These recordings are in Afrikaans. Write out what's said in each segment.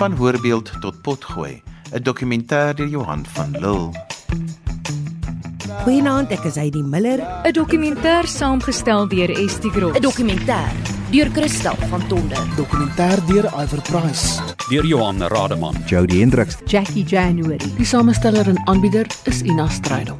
Van hoorbeeld tot potgooi, 'n dokumentêr deur Johan van Lille. Goeienaand, ek is Heidi Miller. 'n Dokumentêr saamgestel deur Estie Groot. 'n Dokumentêr deur Christel van Tonder. Dokumentêr deur Iver Price. deur Johan Rademan. Jody Hendriks Jackie January. Die samesteller en aanbieder is Ina Strydom.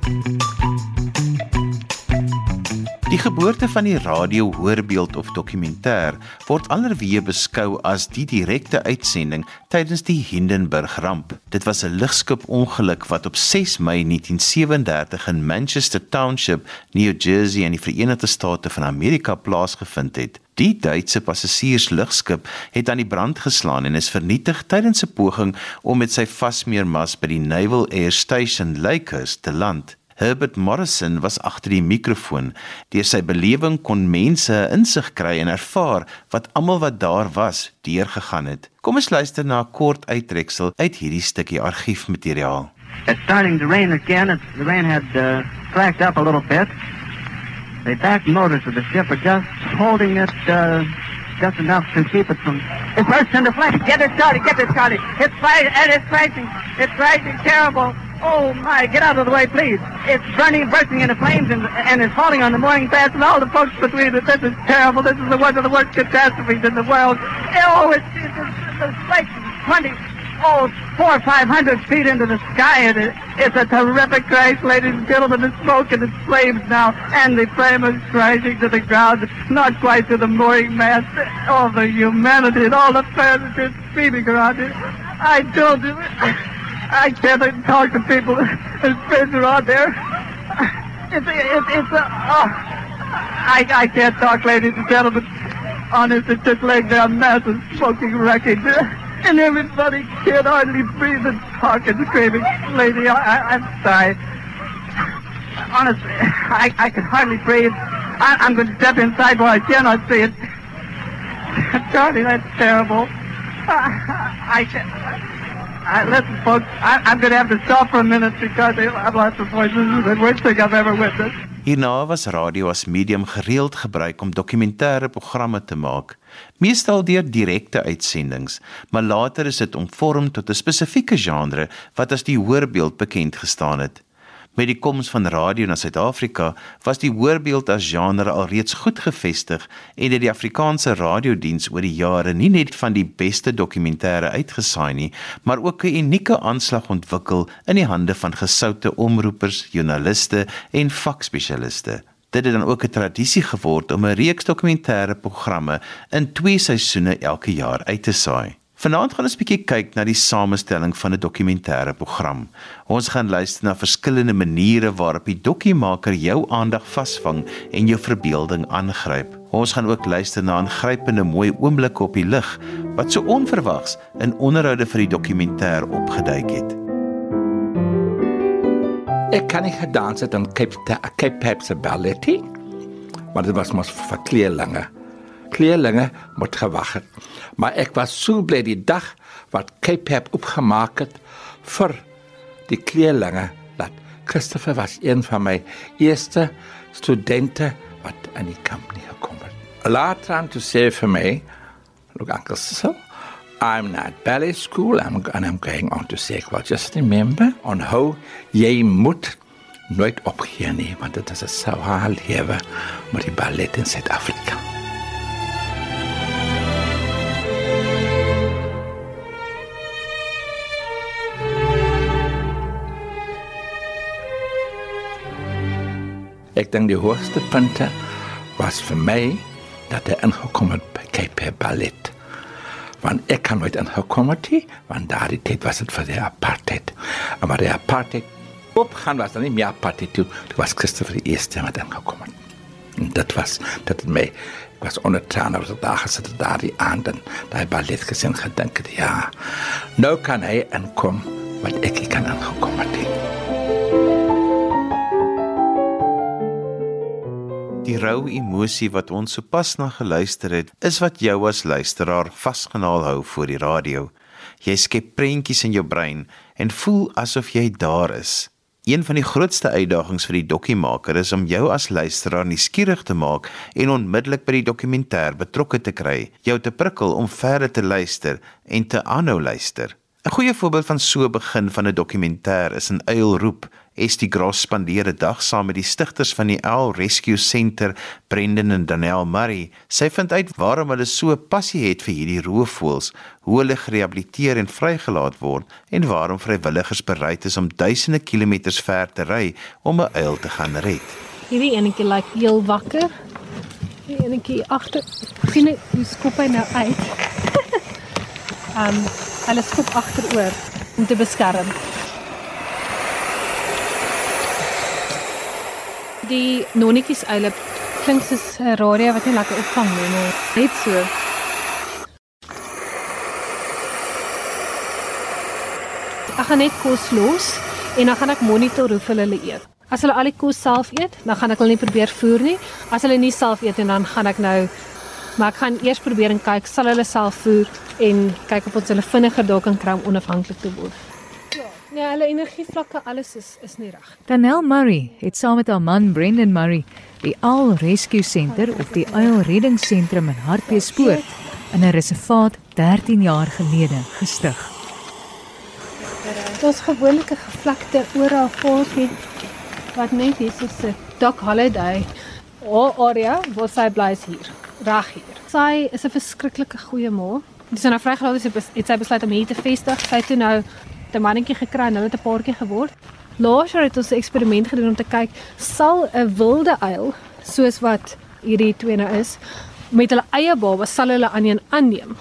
Die geboorte van die radio hoorbeeld of dokumentêr word allerweë beskou as die direkte uitsending tydens die Hindenburg ramp. Dit was 'n lugskip ongeluk wat op 6 Mei 1937 in Manchester Township, New Jersey in die Verenigde State van Amerika plaasgevind het. Die Duitse passasierslugskip het aan die brand geslaan en is vernietig tydens 'n poging om met sy vasmeermas by die Naval Air Station Lakehurst te land. Herbert Morrison was agter die mikrofoon. Deur sy belewing kon mense 'n insig kry en ervaar wat almal wat daar was deurgegaan het. Kom ons luister na 'n kort uittreksel uit hierdie stukkie argiefmateriaal. It's starting to rain again. It's, the rain had uh, slacked up a little bit. The back motors of the ship are just holding it uh, just enough to keep it from. It bursts into flames. Get it started. Get it started. It's fighting and it's crashing. It's crashing terrible. Oh my! Get out of the way, please. It's burning, bursting into flames, and, and it's falling on the mooring mast and all the folks between it. This is terrible. This is the one of the worst catastrophes in the world. Oh, it's, it's, it's, it's like twenty, oh, four or five hundred feet into the sky, and it, it's a terrific crash, ladies and gentlemen. The smoke and the flames now, and the flame is crashing to the ground, not quite to the mooring mast. All the humanity and all the furniture screaming around it. I told you. I can't even talk to people. There's friends around there. It's it's it's a. Oh, I I can't talk, ladies and gentlemen. Honest, it just laying down massive smoking wreckage, uh, and everybody can't hardly breathe and talk and screaming. Lady, I, I I'm sorry. Honestly, I I can hardly breathe. I, I'm going to step inside where I cannot see it. Charlie, that's terrible. I, I can. I, listen, folks, I, I'm going to have to stop for a minute because I've lost the voice. This is the worst thing I've ever witnessed. Hierna was radio as medium gereeld gebruik om dokumentêre programme te maak, meestal deur direkte uitsendings, maar later is dit omvorm tot 'n spesifieke genre wat as die hoorbeeld bekend gestaan het. Met die koms van radio na Suid-Afrika was die hoorbeeld as genre alreeds goed gevestig en het die Afrikaanse radiodiens oor die jare nie net van die beste dokumentêre uitgesaai nie, maar ook 'n unieke aanslag ontwikkel in die hande van gesoute omroepers, joernaliste en vakspesialiste. Dit het dan ook 'n tradisie geword om 'n reeks dokumentêre programme in twee seisoene elke jaar uit te saai. Vanaand gaan ons 'n bietjie kyk na die samestelling van 'n dokumentêre program. Ons gaan luister na verskillende maniere waarop die dokkiemaker jou aandag vasvang en jou verbeelding aangryp. Ons gaan ook luister na aangrypende mooi oomblikke op die lig wat so onverwags in onderhoude vir die dokumentêr opgeduik het. Ek kan nie gedans het in Cape Cape Pep se balletie. Maar dit was mos vir kleerlinge. Moet gewag het. Maar ek was so bly die dag wat Cape Pep opgemaak het vir die kleerlinge dat Christopher was een van my eerste studente wat aan die kamp nie gekom het. Later aan toe sê vir my, look Uncle Cecil, I'm not ballet school I'm, and I'm going on to say, well, just remember on how jy moet nooit opgee nie, want dit is 'n swaar lewe met die ballet in Suid-Afrika. Ek dink die hoogste punte was vir my dat hy ingekom het by Cape Ballet. Want ek kan nooit ingekom het nie, want daardie tyd was dit vir die apartheid. Maar die apartheid opgaan was dan nie meer apartheid toe. Dit was Christopher die eerste wat ingekom het. En dit was dit het my ek was onder traan oor die dag gesit daardie aand en daai ballet gesien gedink het ja. Nou kan hy inkom wat ek nie kan ingekom Die rou emosie wat ons sopas na geluister het, is wat jou as luisteraar vasgenaal hou voor die radio. Jy skep prentjies in jou brein en voel asof jy daar is. Een van die grootste uitdagings vir die dokkiemaker is om jou as luisteraar nuuskierig te maak en onmiddellik by die dokumentêr betrokke te kry, jou te prikkel om verder te luister en te aanhou luister. 'n Goeie voorbeeld van so 'n begin van 'n dokumentêr is 'n uilroep Estie Gross spandeer 'n dag saam met die stigters van die Owl Rescue Center, Brendan en Danielle Murray. Sy vind uit waarom hulle so passie het vir hierdie roofvoëls, hoe hulle gerehabiliteer en vrygelaat word en waarom vrywilligers bereid is om duisende kilometers ver te ry om 'n uil te gaan red. Hierdie enetjie lyk like heel wakker. Die enetjie agter sien jy hoe skop hy nou uit. Ehm um, hulle skop agteroor om te beskerm. die nonnetjies eile klink soos 'n radio wat nie lekker opvang nie, maar net so. Ek gaan net kos los en dan gaan ek monitor hoeveel hulle eet. As hulle al die kos self eet, dan gaan ek hulle nie probeer voer nie. As hulle nie self eet en dan gaan ek nou maar ek gaan eers probeer en kyk sal hulle self voer en kyk of ons hulle vinniger dalk kan kry om onafhanklik te word. Nee, hulle energievlakke alles is is nie reg. Danelle Murray het saam met haar man Brendan Murray die Owl Rescue Center of die Uil Reddingsentrum in Hartbeespoort in 'n reservaat 13 jaar gelede gestig. Daar's gewoonlike gevlekte oral voorgie wat net is soos 'n Doc Holiday o area waar sy bly hier, reg hier. Sy is 'n verskriklike goeie ma. Dis nou vrygelaat het sy besluit om hier te vestig. Sy toe nou 'n mannetjie gekry en hulle het 'n paartjie geword. Laas jaar het ons 'n eksperiment gedoen om te kyk sal 'n wilde uil soos wat hierdie twee nou is met hulle eie baba sal hulle aan een aanneem.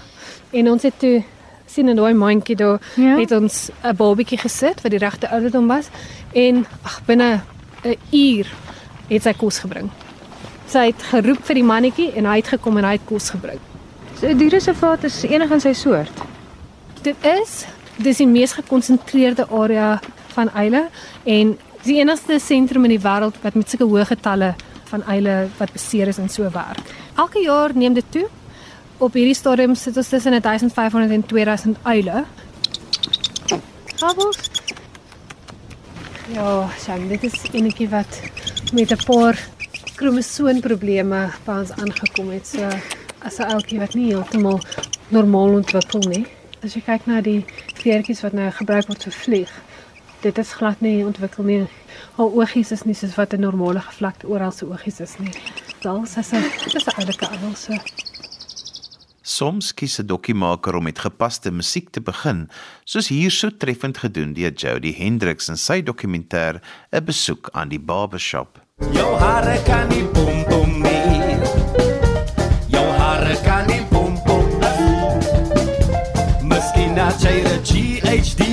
En ons het toe sien 'n daai mandjie daar ja? het ons 'n babatjie gesit wat die regte ouderdom was en ag binne 'n uur het sy kos gebring. Sy het geroep vir die mannetjie en hy het gekom en hy het kos gebring. So die reservaat is enig in sy soort. Dit is dis die mees gekonsentreerde area van eile en die enigste sentrum in die wêreld wat met sulke hoë getalle van eile wat beseer is en so werk. Elke jaar neem dit toe. Op hierdie stadium sit ons tussen 1500 en 2000 eile. Kabels. Ja, sien, dit is enetjie wat met 'n paar kromosoomprobleme by ons aangekom het. So as 'n ouetjie wat nie heeltemal normaal ontwikkel nie. As jy kyk na die kleertjies wat nou gebruik word vir vlieg, dit is glad nie ontwikkel nie. Haar oogies is nie soos wat 'n normale gevlekte oral se oogies is nie. Daal sê sy, dit is 'n ouelike ouel so. Soms kies 'n dokkiemaker om met gepaste musiek te begin, soos hier so treffend gedoen deur Jody Hendricks in sy dokumentêr 'n besoek aan die barbershop. Jou hare kan nie bom bom nie. Jou hare kan nie GHD.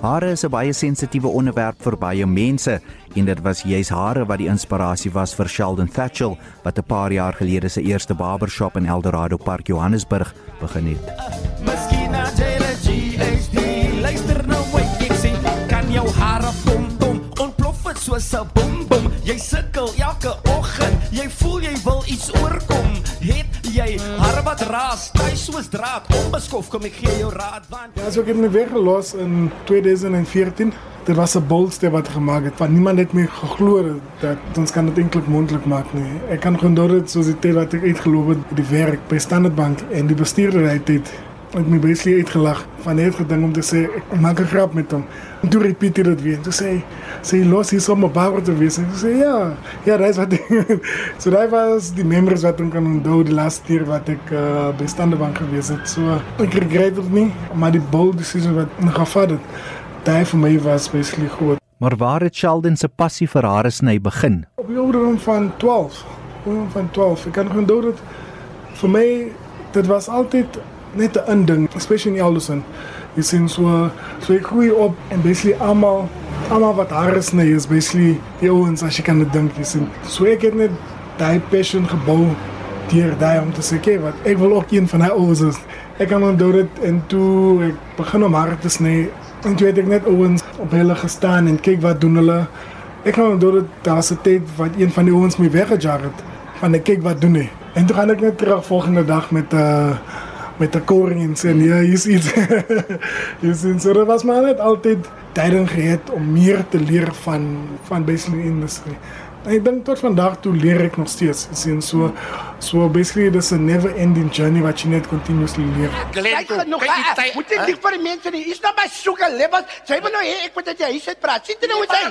Hare is 'n baie sensitiewe onderwerp vir baie mense en dit was juis hare wat die inspirasie was vir Sheldon Thatchell wat 'n paar jaar gelede sy eerste barbershop in Eldorado Park Johannesburg begin het. Wat raas, tuis soos draad, onbeskof kom ek gee jou raad want Ja, so ek het my weggelos in 2014. Dit was 'n bolste wat gemaak het. Want niemand het my geglo dat ons kan dit eintlik mondelik maak nie. Ek kan gewoon door dit soos die tyd wat ek uitgeloop het die werk by Standard Bank en die bestuurder het dit ek my basically uitgelag van net gedink om te sê ek maak 'n grap met hom. En toe repeat hy dit weer. Toe sê sê los hier sommer bouer te wees. Ek sê ja. Ja, dis wat So daai was die members wat ons kan onthou die laaste keer wat ek uh, by Standard Bank gewees het. So ek regret dit nie, maar die bold decision wat ek gevat het, daai vir my was basically goed. Maar waar het Sheldon se passie vir hare sny begin? Op die ouderdom van 12. Ouderdom van 12. Ek kan onthou dat vir my dit was altyd net 'n inding, especially in Alderson. Jy sien so so ek groei op en basically almal almal wat hare sny is basically die ouens as jy kan dit dink, jy sien. So ek het net daai passion gebou deur daai om te sê, "Oké, wat ek wil ook een van daai ouens is." Ek kan onthou dit en toe ek begin om hare te sny, en toe het ek net ouens op hulle gestaan en kyk wat doen hulle. Ek kan onthou dit daar's 'n tyd wat een van die ouens my weggejaag het van ek kyk wat doen hy. En toe gaan ek net terug volgende dag met 'n uh, met 'n koring en ja, hier's iets. Jy sien so dat was maar net altyd tyding gehad om meer te leer van van basically industrie. Ek dink tot vandag toe leer ek nog steeds. Jy sien so so basically dis 'n never ending journey wat jy net continuously leer. Kyk genoeg. Moet jy nie vir die mense nie. Is nou my sugar levels. Sy wil nou hê ek moet dit jy sit praat. Sit nou met sy.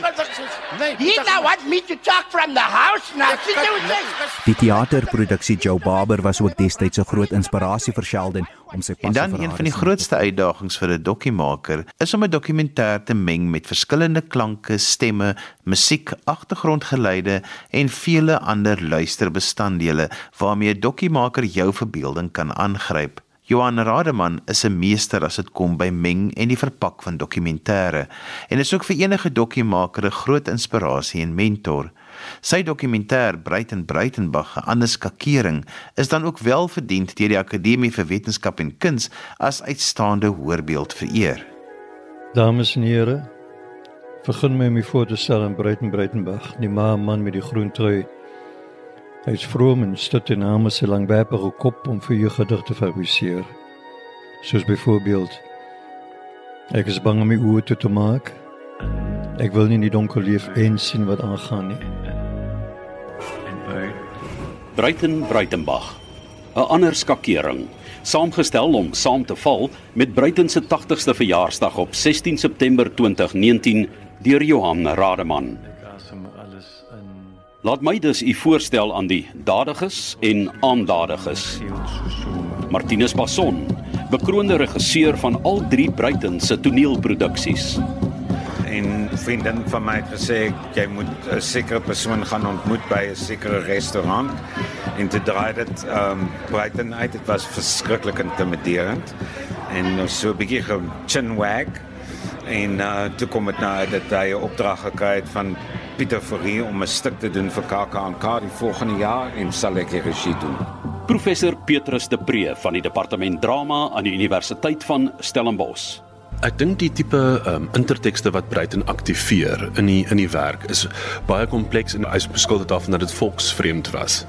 Nee. He now want me to talk from the house now. Sit nou met sy. Die teaterproduksie Joe Barber was ook destyds 'n groot inspirasie vir Sheldon om sy En dan een van die grootste uitdagings vir 'n dokkiemaker is om 'n dokumentêr te meng met verskillende klanke, stemme, musiek, agtergrondgeluide en vele ander luisterbestanddele waarmee 'n dokkiemaker jou verbeelding kan aangryp. Johan Rademan is 'n meester as dit kom by meng en die verpak van dokumentêre en is ook vir enige dokkiemaker 'n groot inspirasie en mentor. Sy dokumentêr Breiten Breitenbach, 'n ander skakering, is dan ook wel verdiend deur die Akademie vir Wetenskap en Kuns as uitstaande voorbeeld vereer. Dames en here, begin my my voor te stel in Breiten Breitenbach, die ma man met die groen trui. Hy is vroom en stit in name sy langwerpige kop om vir jou gedigte te fabriseer. Soos byvoorbeeld Ek is bang om my oë toe te maak. Ek wil nie in die donker leef en sien wat aangaan nie. Breiten Breitenbach. 'n Ander skakering, saamgestel om saam te val met Breiten se 80ste verjaarsdag op 16 September 2019 deur Johan Rademan. Laat my dus u voorstel aan die dadiges en aandadiges. Martinus Passon, bekroonde regisseur van al drie Breiten se toneelproduksies. en vriendin van my het gesê jy moet 'n sekere persoon gaan ontmoet by 'n sekere restaurant en te draai dit ehm um, Brighton uit dit was verskriklik intimiderend en so 'n bietjie gechinwag en uh, toe kom dit nou dat hy 'n opdrag gekry het van Pieter Fourie om 'n stuk te doen vir KAKNK die volgende jaar en sal ek die regie doen. Professor Petrus de Pre van die departement drama aan die Universiteit van Stellenbosch. Ek dink die tipe um, intertekste wat Breiten aktiveer in die in die werk is baie kompleks en hy is beskuldig daarvan dat dit volksvreemd was.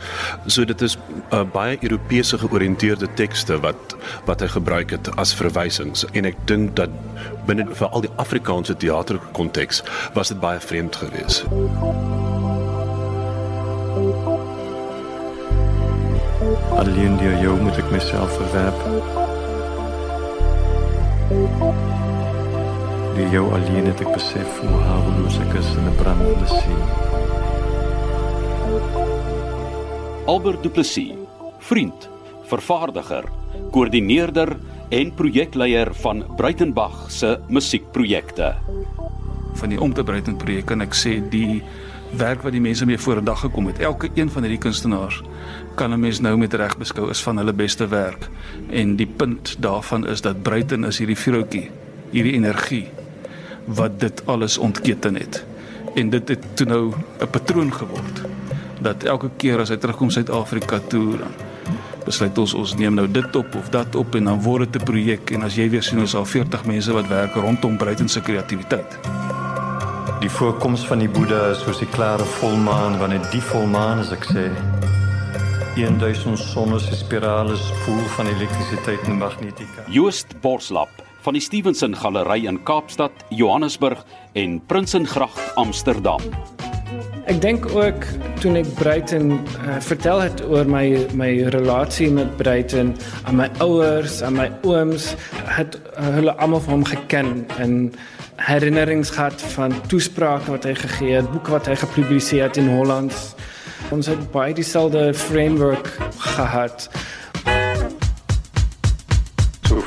So dit is uh, baie Europese georiënteerde tekste wat wat hy gebruik het as verwysings en ek dink dat binne vir al die Afrikaanse teaterkonteks was dit baie vreemd geweest. Alleen deur jou moet ek myself verwerp. Deur jou alleen het ek besef hoe haweloos ek is in 'n brandende see. Albert Du Plessis, vriend, vervaardiger, koördineerder en projekleier van Breitenbach se musiekprojekte. van die om te Breiten projek kan ek sê die werk wat die mense mee voor 'n dag gekom het. Elke een van hierdie kunstenaars kan 'n mens nou met reg beskou as van hulle beste werk. En die punt daarvan is dat Breiten is hierdie vroutjie, hierdie energie wat dit alles ontketen het. En dit het toe nou 'n patroon geword dat elke keer as hy terugkom Suid-Afrika toe dan besluit ons ons neem nou dit op of dat op en dan word dit 'n projek en as jy weer sien ons al 40 mense wat werk rondom Breiten se kreatiwiteit. Die voorkoms van die Boeddha is soos die klare volmaan wanneer die volmaan as ek sê 1000 sonne se spirale spoel van elektrisiteit en magnetika. Joost Borslap van die Stevenson Galery in Kaapstad, Johannesburg en Prinsengracht Amsterdam. Ek dink ook toe ek Bruiten uh, vertel het oor my my relasie met Bruiten aan my ouers, aan my ooms, het uh, hulle almal van hom geken en herinnerings gehad van toesprake wat hy gegee het, boeke wat hy gepubliseer het in Holland. Ons het baie dieselfde framework gehad.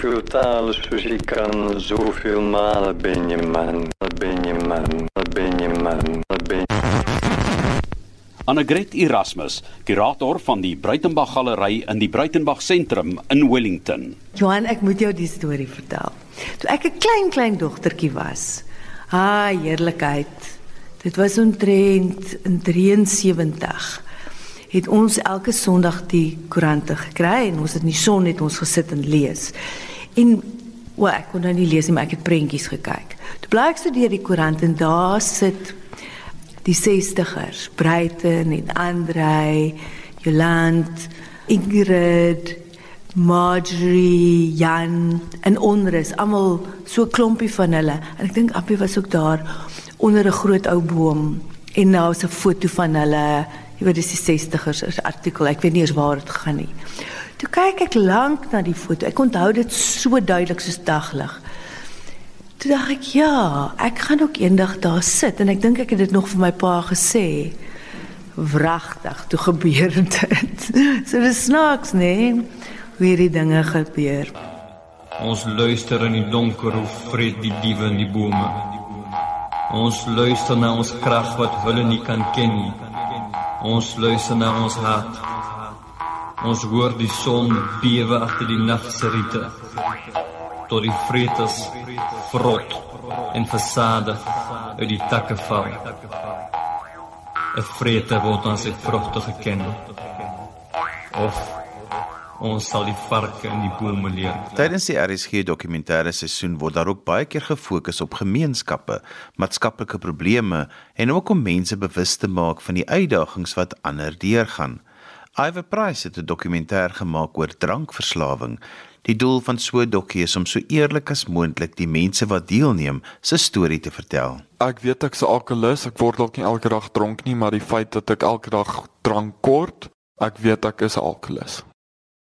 Zoveel talen soos jy kan, zoveel malen ben je man, ben je man, ben je man, ben je Annegret Erasmus, kurator van die Breitenbach Galery in die Breitenbach Sentrum in Wellington. Johan, ek moet jou die storie vertel. Toe ek 'n klein klein dogtertjie was. Ha, heerlikheid. Dit was omtrent in 73 het ons elke Sondag die koerante gekry en ons het in die son net ons gesit en lees. En o, ek kon nou nie lees nie, maar ek het prentjies gekyk. Toe bly ek studeer die koerant en daar sit die 60ers, Breiten en Andrei, Joland, Ingrid, Marjorie, Jan en onrus, almal so 'n klompie van hulle. En ek dink Appie was ook daar onder 'n groot ou boom en nou is 'n foto van hulle. Jy weet dis die 60ers is artikel. Ek weet nie eens waar dit gaan nie. Toe kyk ek lank na die foto. Ek onthou dit so duidelik soos daglig. Toe dink ek ja, ek gaan ook eendag daar sit en ek dink ek het dit nog vir my pa gesê. Wragtig, toe gebeur dit. so dis snaaks, nee hoe hierdie dinge gebeur. Ons luister in die donker hoe vreet die diewe in die bome. Ons luister na ons krag wat hulle nie kan ken nie. Ons luister na ons hart. Ons hoor die son bewe agter die nag se riete. Tot die vreters vrot en fasade uit die takke val. 'n Vrete word ons uit vrugte geken. Of Ons sal die varke in die bome leer. Tydens die RSG dokumentêre seisoen word daar ook baie keer gefokus op gemeenskappe, maatskaplike probleme en ook om mense bewus te maak van die uitdagings wat ander deurgaan. Iver Price het 'n dokumentêr gemaak oor drankverslawing. Die doel van so 'n dokkie is om so eerlik as moontlik die mense wat deelneem se storie te vertel. Ek weet ek's alkoholus, ek word dalk nie elke dag dronk nie, maar die feit dat ek elke dag drank kort, ek weet ek is alkoholus.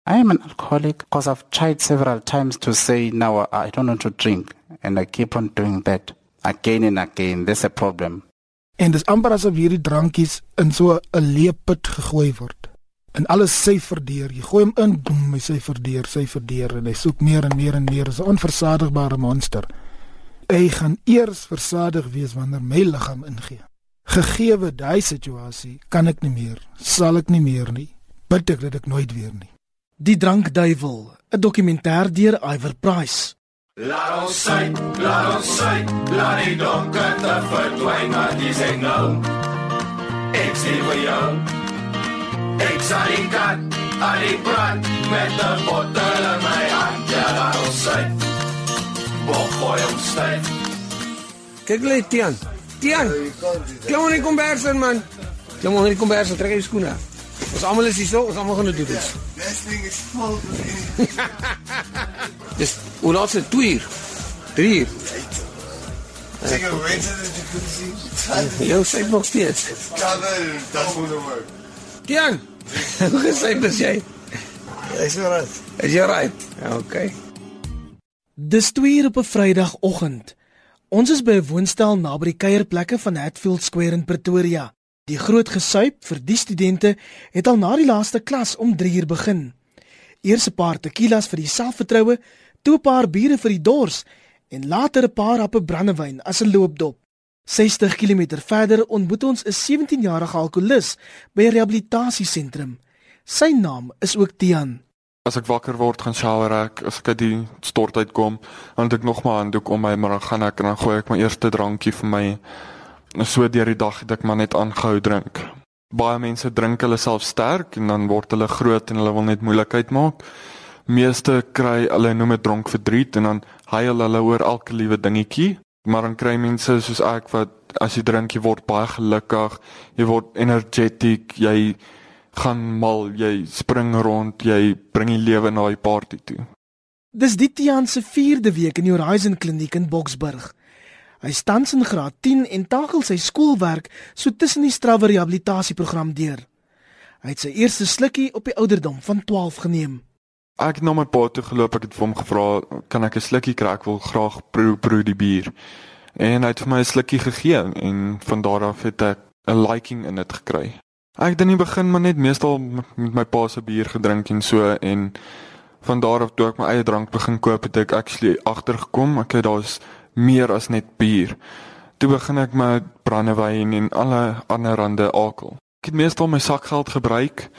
I am an alcoholic because I've tried several times to say, now I don't want to drink. And I keep on doing that again and again. There's a problem. En dis amper asof hierdie drankies in so 'n leeput gegooi word. En alles sy verdeur. Jy gooi hom in, boem, hy sy verdeur, sy verdeur en hy soek meer en meer en meer. Dis 'n onversadigbare monster. Hy gaan eers versadig wees wanneer my liggaam ingee. Gegeewe daai situasie, kan ek nie meer, sal ek nie meer nie. Bid ek dat ek nooit weer nie. Die drankduiwel, 'n dokumentêr deur Iver Price. Laat ons sy, laat ons sy, laat die donker te verdwyn na die sengel. Ek sien vir jou. Ek sal die kat, al die brand, met die bottel in my hand, ja, laat ons sy. Bok gooi om stijf. Kijk le, Tian. Tian, klim onder die kombers in, man. Klim onder die kombers, trek je schoenen af. Ons almal is hier so, ons almal gaan dit doen. This thing is full of Dis hoe laat se 2 uur? 3 uur. Zeker weten dat je kunt zien. Jou sê nog steeds. Cover, dat moet work. Tian. Hoe gesê dis jy? Is jy reg? Is jy reg? Okay. Dis 2 uur op 'n Vrydagoggend. Ons is by 'n woonstel naby die kuierplekke van Hatfield Square in Pretoria. Die groot gesuip vir die studente het al na die laaste klas om 3 uur begin. Eers 'n paar tequilas vir die selfvertroue, toe 'n paar biere vir die dors en later 'n paar happe brandewyn as 'n loopdop. 60 km verder ontmoet ons 'n 17-jarige alkolikus by 'n rehabilitasiesentrum. Sy naam is ook Tian. As ek wakker word, gaan shower ek, as ek die stort uitkom, dan het ek nog maar 'n handdoek om my, maar dan gaan ek en dan gooi ek my eerste drankie vir my so deur die dag het ek maar net aangehou drink. Baie mense drink hulle self sterk en dan word hulle groot en hulle wil net moeilikheid maak. Meeste kry hulle noem dit dronk verdriet en dan huil hulle oor elke liewe dingetjie. Maar dan kry mense soos ek wat as jy drink jy word baie gelukkig, jy word energetic, jy gaan mal, jy spring rond, jy bring die lewe na die party toe. Dis dit Tian se 4de week in die Horizon Kliniek in Boksburg. Hy staan in graad 10 en takel sy skoolwerk so tussen die strawwe rehabilitasieprogram deur. Hy het sy eerste slukkie op die ouderdom van 12 geneem. Ek het na my pa toe geloop, ek het vir hom gevra, "Kan ek 'n slukkie kry? Ek wil graag proe proe die bier." En hy het vir my 'n slukkie gegee en van daar af het ek 'n liking in dit gekry. Ek het in die begin maar net meestal met my pa se bier gedrink en so en van daar af toe ek my eie drank begin koop, het ek actually agtergekom, okay, daar's meer as net bier. Toe begin ek met brandewyn en alle ander rande alkohol. Ek het meestal my sakgeld gebruik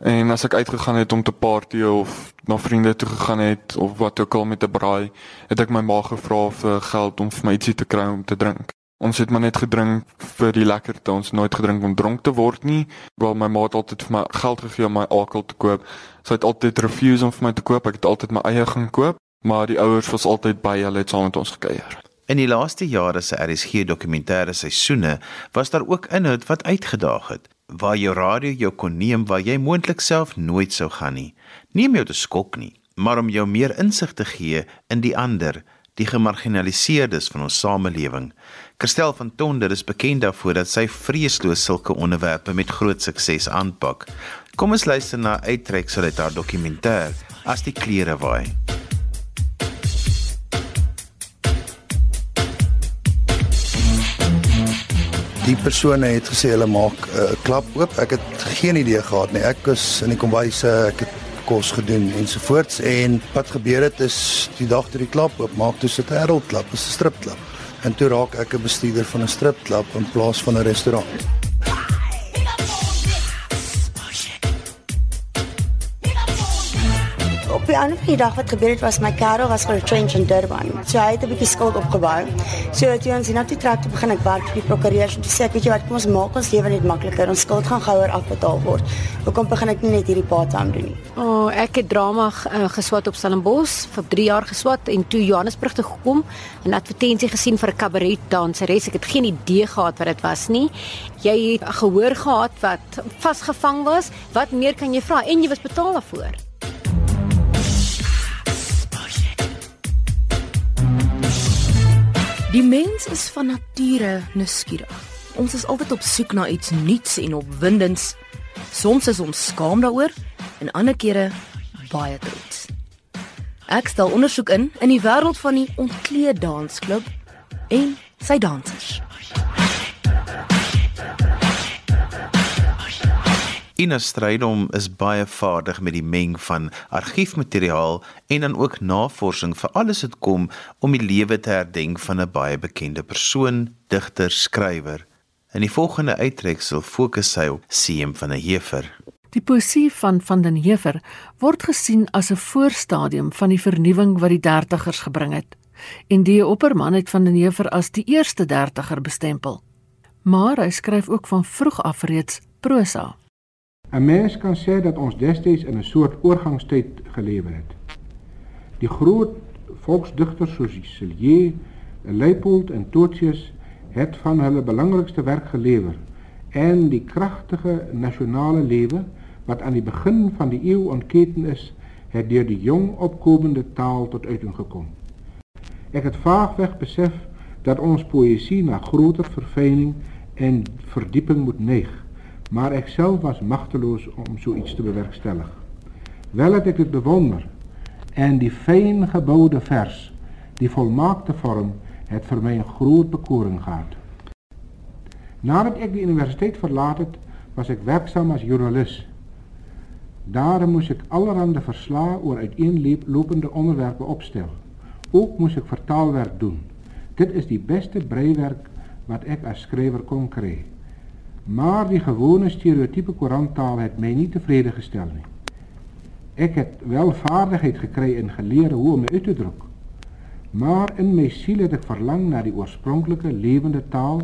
en as ek uitgegaan het om te party of na vriende toe gegaan het of wat ook al met 'n braai, het ek my ma gevra vir geld om vir my ietsie te kry om te drink. Ons het maar net gedrink vir die lekkerte, ons nooit gedrink om dronk te word nie. Wel my ma het altyd vir my geld gegee om my alkohol te koop. Sy het altyd refuse om vir my te koop. Ek het altyd my eie gaan koop maar die ouers was altyd by hulle het saam met ons gekuier. In die laaste jare se RSG dokumentêre seisoene was daar ook inhoud wat uitgedaag het. Waar jou radio jou kon neem waar jy moontlik self nooit sou gaan nie. Om jou te skok nie, maar om jou meer insig te gee in die ander, die gemarginaliseerdes van ons samelewing. Christel van Tonder is bekend daarvoor dat sy vreesloos sulke onderwerpe met groot sukses aanpak. Kom ons luister na uittreksel uit haar dokumentêr As die klere waai. Die persone het gesê hulle maak 'n uh, klap oop. Ek het geen idee gehad nie. Ek was in die kombuis, uh, ek het kos gedoen ensovoorts en wat gebeur het is die dag toe die klap oop maak, dis 'n heraldklap, dis 'n stripklap. En toe raak ek 'n bestuurder van 'n stripklap in plaas van 'n restaurant. Die ander van die dag wat gebeur het was my kerel was vir 'n trench in Durban. So hy het 'n bietjie skuld opgebou. So toe ons hiernatoe trek toe begin ek werk vir die prokureurs en toe sê ek weet jy wat kom ons maak ons lewe net makliker. Ons skuld gaan gouer afbetaal word. Hoekom begin ek nie net hierdie part-time doen nie? O, oh, ek het drama uh, geswat op Stellenbosch vir 3 jaar geswat en toe Johannesburg toe gekom en advertensie gesien vir 'n kabaret danseres. Ek het geen idee gehad wat dit was nie. Jy het gehoor gehad wat vasgevang was. Wat meer kan jy vra? En jy was betaal daarvoor. Die mens is van nature nuuskierig. Ons is altyd op soek na iets nuuts en opwindends. Soms is ons skaam daaroor en ander kere baie trots. Ek stel ondersoek in in die wêreld van die ontkleed dansklub en sy dansers. Ina Strydom is baie vaardig met die meng van argiefmateriaal en dan ook navorsing vir alles wat kom om die lewe te herdenk van 'n baie bekende persoon, digter, skrywer. In die volgende uittreksel fokus sy op Seem van 'n Heever. Die poesie van van den Heever word gesien as 'n voorstadium van die vernuwing wat die 30ers gebring het. En die opperman het van den Heever as die eerste 30er bestempel. Maar hy skryf ook van vroeg af reeds prosa. 'n Mens kan sê dat ons destyds in 'n soort oorgangstyd gelewe het. Die groot volksdigters soos Cilier, Leipold en Tosius het van hulle belangrikste werk gelewer en die kragtige nasionale lewe wat aan die begin van die eeu ontketen is, het deur die jong opkomende taal tot uiting gekom. Ek het vaagweg besef dat ons poësie na groter verfyning en verdieping moet neig maar ek self was magteloos om so iets te bewerkstellig. Wel het ek dit bewonder en die fyn geboude vers, die volmaakte vorm, het vir my 'n groot bekoring gehad. Nadat ek die universiteit verlaat het, was ek werksaam as joernalis. Daar moes ek allerhande verslae oor uiteenlopende onderwerpe opstel. Ook moes ek vertaalwerk doen. Dit is die beste breiwerk wat ek as skrywer kon kry. Maar die gewone stereotype koeranttaal het my nie tevrede gestel nie. Ek het wel vaardigheid gekry en geleer hoe om uit te druk. Maar in my siel het ek verlang na die oorspronklike lewende taal,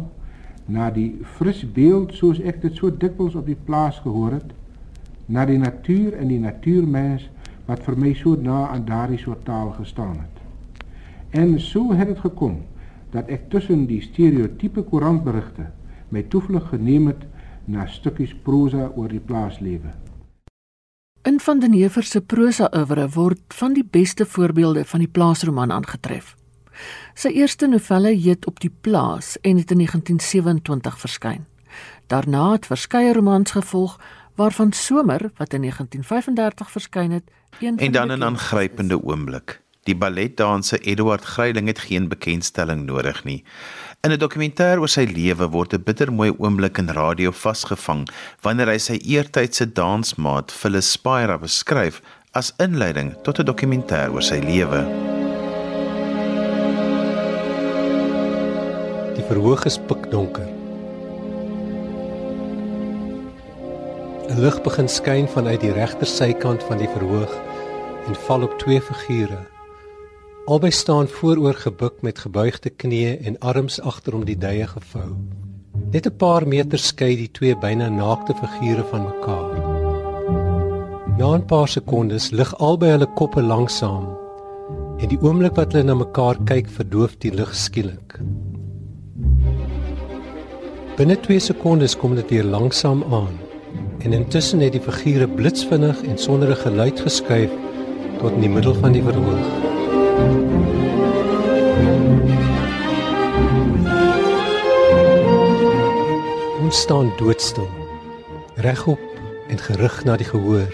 na die fris beeld soos ek dit so dikwels op die plaas gehoor het, na die natuur en die natuurmens wat vir my so na aan daardie soort taal gestaan het. En so het dit gekom dat ek tussen die stereotype koerantberigte my toevlug geneem het na stukkies prosa oor die plaaslewe. In van den Heever se prosa oeuvre word van die beste voorbeelde van die plaasroman aangetref. Sy eerste novelle heet Op die plaas en het in 1927 verskyn. Daarna het verskeie romans gevolg waarvan Somer wat in 1935 verskyn het, een En dan 'n aangrypende oomblik. Die balletdanser Eduard Gryiling het geen bekendstelling nodig nie. In 'n dokumentêr oor sy lewe word 'n bittermooi oomblik in radio vasgevang wanneer hy sy eertydse dansmaat Phyllis Spira beskryf as inleiding tot 'n dokumentêr oor sy lewe. Die verhoog is pikdonker. 'n Lig begin skyn vanuit die regter sykant van die verhoog en val op twee figure Albei staan vooroor gebuk met gebuigde knieë en arms agter om die duie gevou. Net 'n paar meter skei die twee byna naakte figure van mekaar. Na 'n paar sekondes lig albei hulle koppe langsam en die oomblik wat hulle na mekaar kyk verdoof die lig skielik. Binne 2 sekondes kom dit weer langsam aan. En intussen het die figure blitsvinnig en sonder 'n geluid geskuif tot in die middel van die verhoog. Staan doodstil, regop en gerig na die gehoor.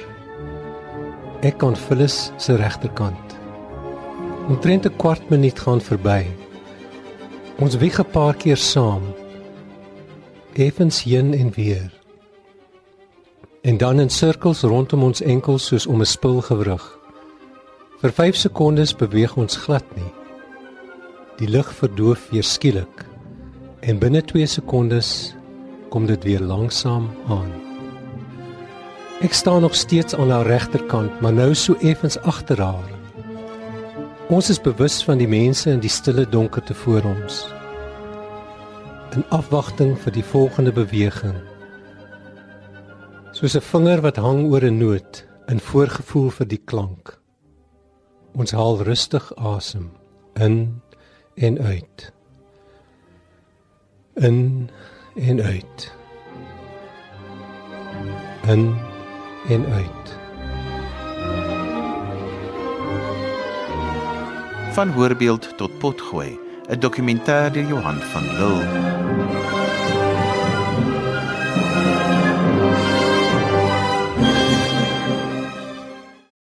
Ek kan Phyllis se regterkant. Omtrent 'n kwart minuut gaan verby. Ons wieg 'n paar keer saam. Effens heen en weer. En dan in sirkels rondom ons enkels soos om 'n spilgewrig. Vir 5 sekondes beweeg ons glad nie. Die lig verdoof weer skielik. En binne 2 sekondes kom dit weer langsam aan. Ek staan nog steeds aan haar regterkant, maar nou so effens agter haar. Ons is bewus van die mense in die stille donkerte voor ons. In afwagting vir die volgende beweging. Soos 'n vinger wat hang oor 'n noot in voorgevoel vir die klank. Ons haal rustig asem in en uit. In en uit. In en uit. Van voorbeeld tot potgooi, 'n dokumentêr deur Johan van Lille.